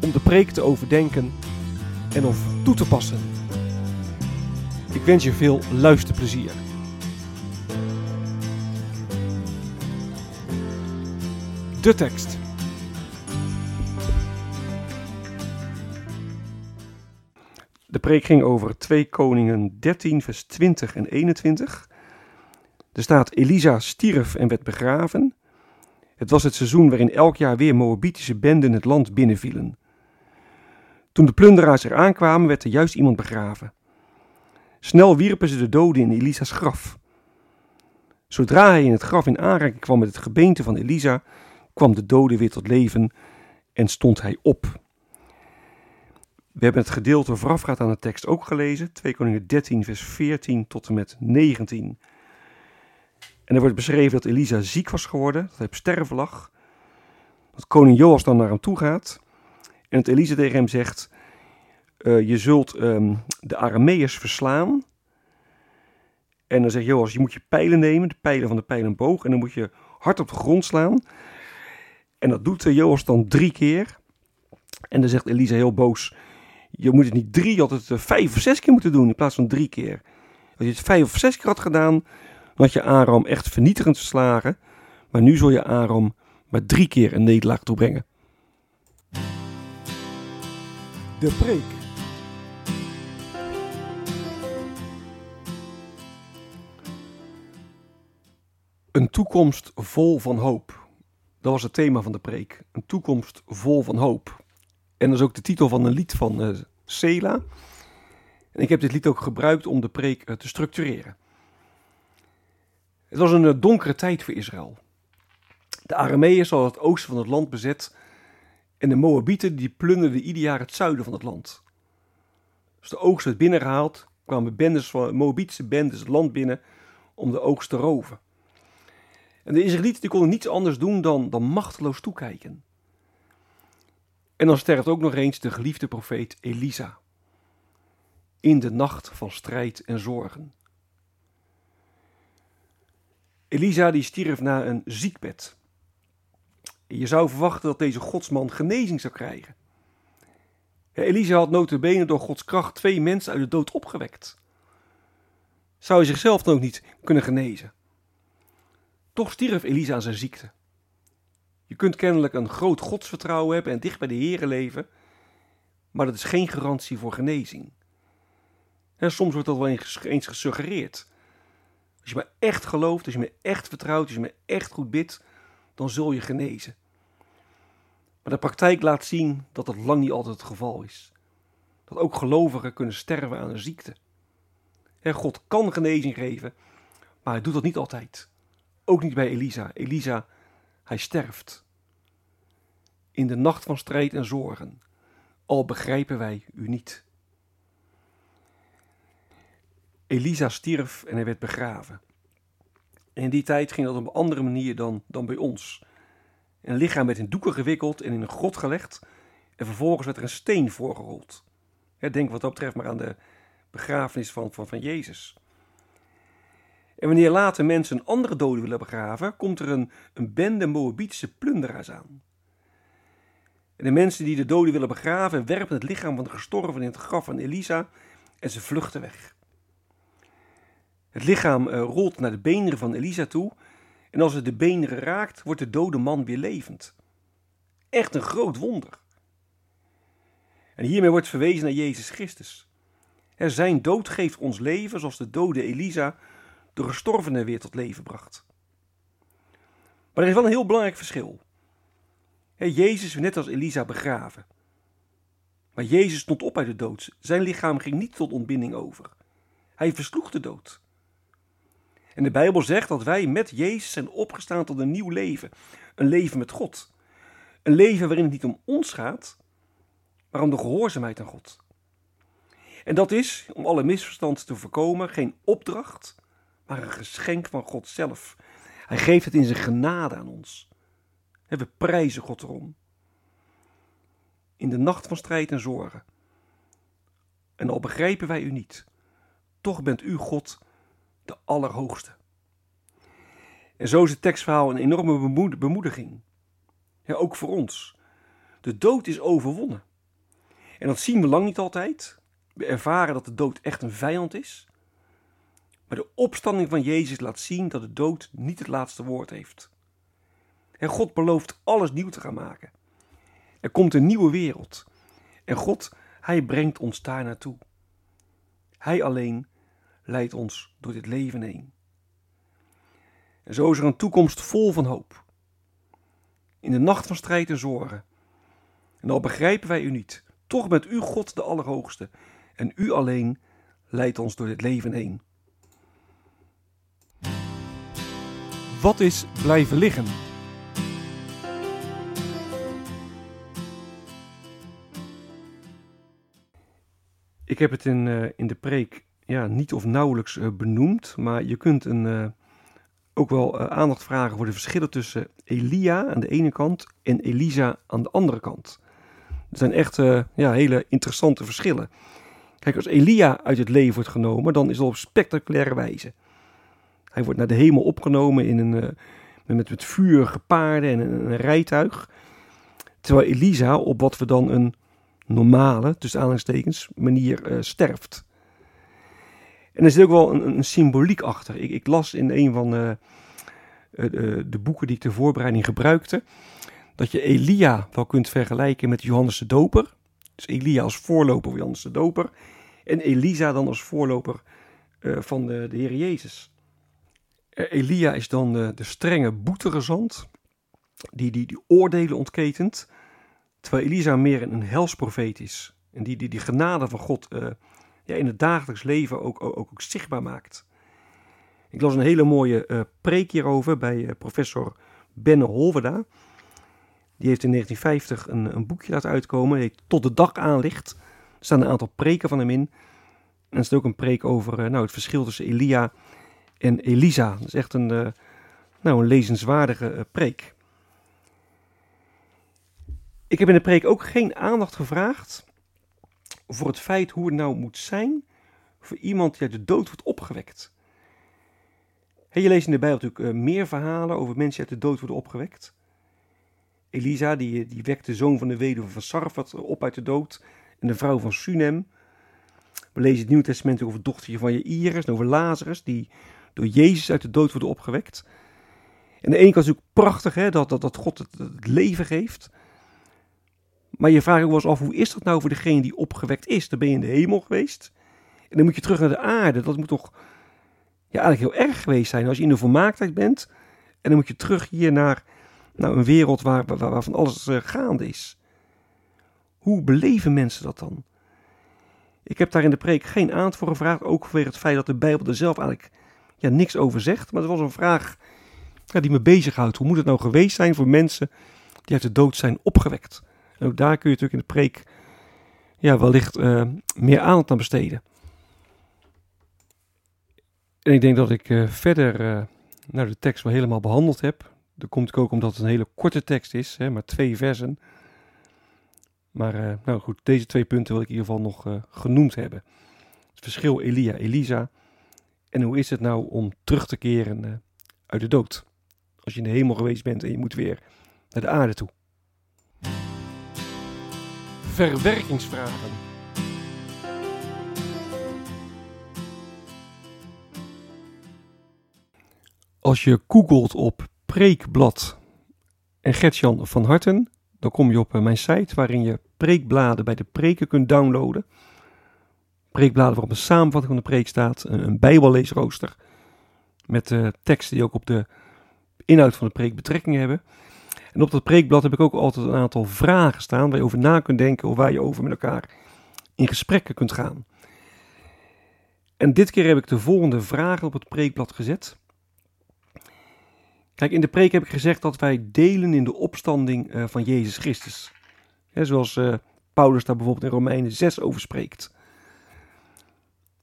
om de preek te overdenken en of toe te passen. Ik wens je veel luisterplezier. De tekst. De preek ging over 2 Koningen 13, vers 20 en 21. Er staat: Elisa stierf en werd begraven. Het was het seizoen waarin elk jaar weer Moabitische benden het land binnenvielen. Toen de plunderaars er aankwamen, werd er juist iemand begraven. Snel wierpen ze de doden in Elisa's graf. Zodra hij in het graf in aanraking kwam met het gebeente van Elisa, kwam de dode weer tot leven en stond hij op. We hebben het gedeelte voorafgaand aan de tekst ook gelezen, 2 Koningen 13, vers 14 tot en met 19. En er wordt beschreven dat Elisa ziek was geworden, dat hij op sterven lag. Dat koning Joas dan naar hem toe gaat. En dat Elisa tegen hem zegt: uh, Je zult um, de Arameërs verslaan. En dan zegt Joas: Je moet je pijlen nemen, de pijlen van de pijlenboog. En dan moet je hard op de grond slaan. En dat doet Joas dan drie keer. En dan zegt Elisa heel boos: Je moet het niet drie, je had het vijf of zes keer moeten doen in plaats van drie keer. Als je het vijf of zes keer had gedaan, dan had je Aram echt vernietigend verslagen. Maar nu zul je Aram maar drie keer een nederlaag toebrengen. De preek. Een toekomst vol van hoop. Dat was het thema van de preek. Een toekomst vol van hoop. En dat is ook de titel van een lied van uh, Sela. En ik heb dit lied ook gebruikt om de preek uh, te structureren. Het was een uh, donkere tijd voor Israël. De Arameërs hadden het oosten van het land bezet en de Moabieten die plunderden ieder jaar het zuiden van het land. Als de oogst werd binnengehaald, kwamen bendes van Moabitische bendes het land binnen om de oogst te roven. En de Israëlieten die konden niets anders doen dan, dan machteloos toekijken. En dan sterft ook nog eens de geliefde profeet Elisa. In de nacht van strijd en zorgen. Elisa die stierf na een ziekbed. Je zou verwachten dat deze godsman genezing zou krijgen. Elisa had notabene door Gods kracht twee mensen uit de dood opgewekt. Zou hij zichzelf dan ook niet kunnen genezen? Toch stierf Elisa aan zijn ziekte. Je kunt kennelijk een groot godsvertrouwen hebben en dicht bij de Here leven, maar dat is geen garantie voor genezing. soms wordt dat wel eens gesuggereerd. Als je me echt gelooft, als je me echt vertrouwt, als je me echt goed bidt, dan zul je genezen. Maar de praktijk laat zien dat dat lang niet altijd het geval is. Dat ook gelovigen kunnen sterven aan een ziekte. God kan genezing geven, maar hij doet dat niet altijd. Ook niet bij Elisa. Elisa, hij sterft. In de nacht van strijd en zorgen, al begrijpen wij u niet. Elisa stierf en hij werd begraven. En in die tijd ging dat op een andere manier dan, dan bij ons. Een lichaam werd in doeken gewikkeld en in een grot gelegd. En vervolgens werd er een steen voorgerold. Denk wat dat betreft maar aan de begrafenis van, van, van Jezus. En wanneer later mensen een andere dode willen begraven, komt er een, een bende Moabitische plunderaars aan. En de mensen die de dode willen begraven, werpen het lichaam van de gestorven in het graf van Elisa en ze vluchten weg. Het lichaam uh, rolt naar de beenderen van Elisa toe en als het de beenderen raakt, wordt de dode man weer levend. Echt een groot wonder. En hiermee wordt verwezen naar Jezus Christus. zijn dood geeft ons leven zoals de dode Elisa de gestorvene weer tot leven bracht. Maar er is wel een heel belangrijk verschil. Jezus werd net als Elisa begraven. Maar Jezus stond op uit de dood. Zijn lichaam ging niet tot ontbinding over. Hij versloeg de dood. En de Bijbel zegt dat wij met Jezus zijn opgestaan tot een nieuw leven. Een leven met God. Een leven waarin het niet om ons gaat, maar om de gehoorzaamheid aan God. En dat is, om alle misverstand te voorkomen, geen opdracht, maar een geschenk van God zelf. Hij geeft het in zijn genade aan ons. We prijzen God erom. In de nacht van strijd en zorgen. En al begrijpen wij u niet, toch bent u God de Allerhoogste. En zo is het tekstverhaal een enorme bemoediging. Ja, ook voor ons. De dood is overwonnen. En dat zien we lang niet altijd. We ervaren dat de dood echt een vijand is. Maar de opstanding van Jezus laat zien dat de dood niet het laatste woord heeft. En God belooft alles nieuw te gaan maken. Er komt een nieuwe wereld. En God, Hij brengt ons daar naartoe. Hij alleen leidt ons door dit leven heen. En zo is er een toekomst vol van hoop. In de nacht van strijd en zorgen. En al begrijpen wij u niet, toch bent u God de Allerhoogste. En u alleen leidt ons door dit leven heen. Wat is blijven liggen? Ik heb het in, uh, in de preek ja, niet of nauwelijks uh, benoemd, maar je kunt een, uh, ook wel aandacht vragen voor de verschillen tussen Elia aan de ene kant en Elisa aan de andere kant. Er zijn echt ja, hele interessante verschillen. Kijk, als Elia uit het leven wordt genomen, dan is dat op spectaculaire wijze. Hij wordt naar de hemel opgenomen in een, met, met vurige paarden en een, rijtuig. Terwijl Elisa op wat we dan een normale, tussen aanhalingstekens, manier sterft. En er zit ook wel een, een symboliek achter. Ik, ik, las in een van uh, de boeken die ik ter voorbereiding gebruikte, dat je Elia wel kunt vergelijken met Johannes de Doper. Dus Elia als voorloper van Johannes de Doper. En Elisa dan als voorloper van de, de Heer Jezus. Eh, Elia is dan de, de strenge boetegezant, die, die die oordelen ontketent, terwijl Elisa meer een, helsprofeet is. En die die, die genade van God ja, in het dagelijks leven ook, ook, ook, zichtbaar maakt. Ik las een hele mooie uh, preek hierover bij uh, professor Benne Holverda. Die heeft in 1950 een, een boekje laten uitkomen, die Tot de dag aanlicht. Er staan een aantal preken van hem in. En er staat ook een preek over nou, het verschil tussen Elia en Elisa. Dat is echt een, nou, een lezenswaardige preek. Ik heb in de preek ook geen aandacht gevraagd voor het feit hoe het nou moet zijn voor iemand die uit de dood wordt opgewekt. je leest in de Bijbel natuurlijk uh, meer verhalen over mensen die uit de dood worden opgewekt. Elisa, die, die wekt de zoon van de weduwe van Sarfat op uit de dood. En de vrouw van Sunem. We lezen het Nieuwe Testament over het dochtertje van Jairus en over Lazarus, die door Jezus uit de dood worden opgewekt. En de ene kant is ook prachtig hè, dat, dat, dat God het, het, leven geeft. Maar je vraagt ook wel eens af, hoe is dat nou voor degene die opgewekt is? Dan ben je in de hemel geweest. En dan moet je terug naar de aarde. Dat moet toch ja, eigenlijk heel erg geweest zijn als je in de volmaaktheid bent. En dan moet je terug hier naar nou, een wereld waar, waar, waarvan alles uh, gaande is. Hoe beleven mensen dat dan? Ik heb daar in de preek geen aandacht voor gevraagd, ook vanwege het feit dat de Bijbel er zelf eigenlijk ja, niks over zegt. Maar het was een vraag ja, die me bezighoudt. Hoe moet het nou geweest zijn voor mensen die uit de dood zijn opgewekt? En ook daar kun je natuurlijk in de preek ja, wellicht uh, meer aandacht aan besteden. En ik denk dat ik uh, verder uh, nou, de tekst wel helemaal behandeld heb. Dat komt ook omdat het een hele korte tekst is, hè, maar twee versen. Maar nou goed, deze twee punten wil ik in ieder geval nog genoemd hebben. Het verschil Elia-Elisa en hoe is het nou om terug te keren uit de dood? Als je in de hemel geweest bent en je moet weer naar de aarde toe. Verwerkingsvragen. Als je googelt op preekblad en Gertjan van Harten, dan kom je op mijn site waarin je preekbladen bij de preken kunt downloaden. Preekbladen waarop een samenvatting van de preek staat, een, bijbelleesrooster met uh, teksten die ook op de inhoud van de preek betrekking hebben. En op dat preekblad heb ik ook altijd een aantal vragen staan waar je over na kunt denken of waar je over met elkaar in gesprekken kunt gaan. En dit keer heb ik de volgende vragen op het preekblad gezet. Kijk, in de preek heb ik gezegd dat wij delen in de opstanding uh, van Jezus Christus. zoals uh, Paulus daar bijvoorbeeld in Romeinen 6 over spreekt.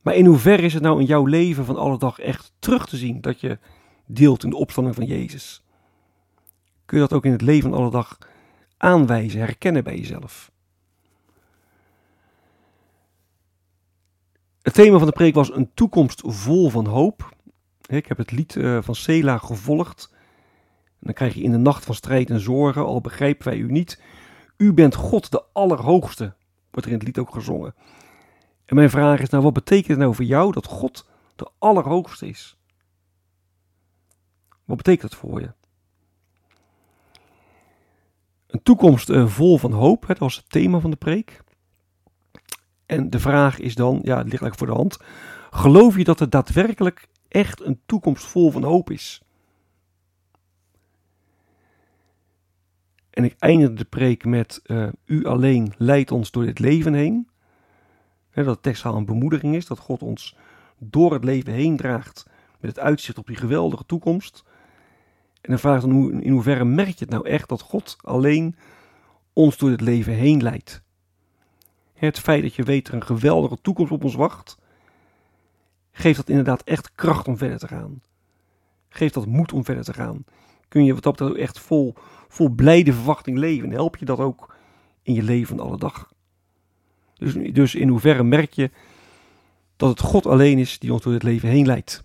Maar in hoeverre is het nou in jouw leven van alle dag echt terug te zien dat je deelt in de opstanding van Jezus? Kun je dat ook in het leven van alle dag aanwijzen, herkennen bij jezelf? Het thema van de preek was een toekomst vol van hoop. Ik heb het lied uh, van Sela gevolgd. En dan krijg je in de nacht van strijd en zorgen, al begrijpen wij u niet. U bent God de Allerhoogste, wordt er in het lied ook gezongen. En mijn vraag is nou, wat betekent het nou voor jou dat God de Allerhoogste is? Wat betekent dat voor je? Een toekomst uh, vol van hoop, dat was het thema van de preek. En de vraag is dan, ja, het ligt eigenlijk voor de hand. Geloof je dat er daadwerkelijk echt een toekomst vol van hoop is? En ik eindigde de preek met: uh, U alleen leidt ons door dit leven heen. He, dat de teksthaal een bemoediging is, dat God ons door het leven heen draagt met het uitzicht op die geweldige toekomst. En dan vraagt dan hoe, in hoeverre merk je het nou echt dat God alleen ons door het leven heen leidt. Het feit dat je weet er een geweldige toekomst op ons wacht, geeft dat inderdaad echt kracht om verder te gaan. Geeft dat moed om verder te gaan. Kun je wat dat betreft echt vol, vol blijde verwachting leven. help je dat ook in je leven van alle dag. Dus, dus in hoeverre merk je dat het God alleen is die ons door het leven heen leidt.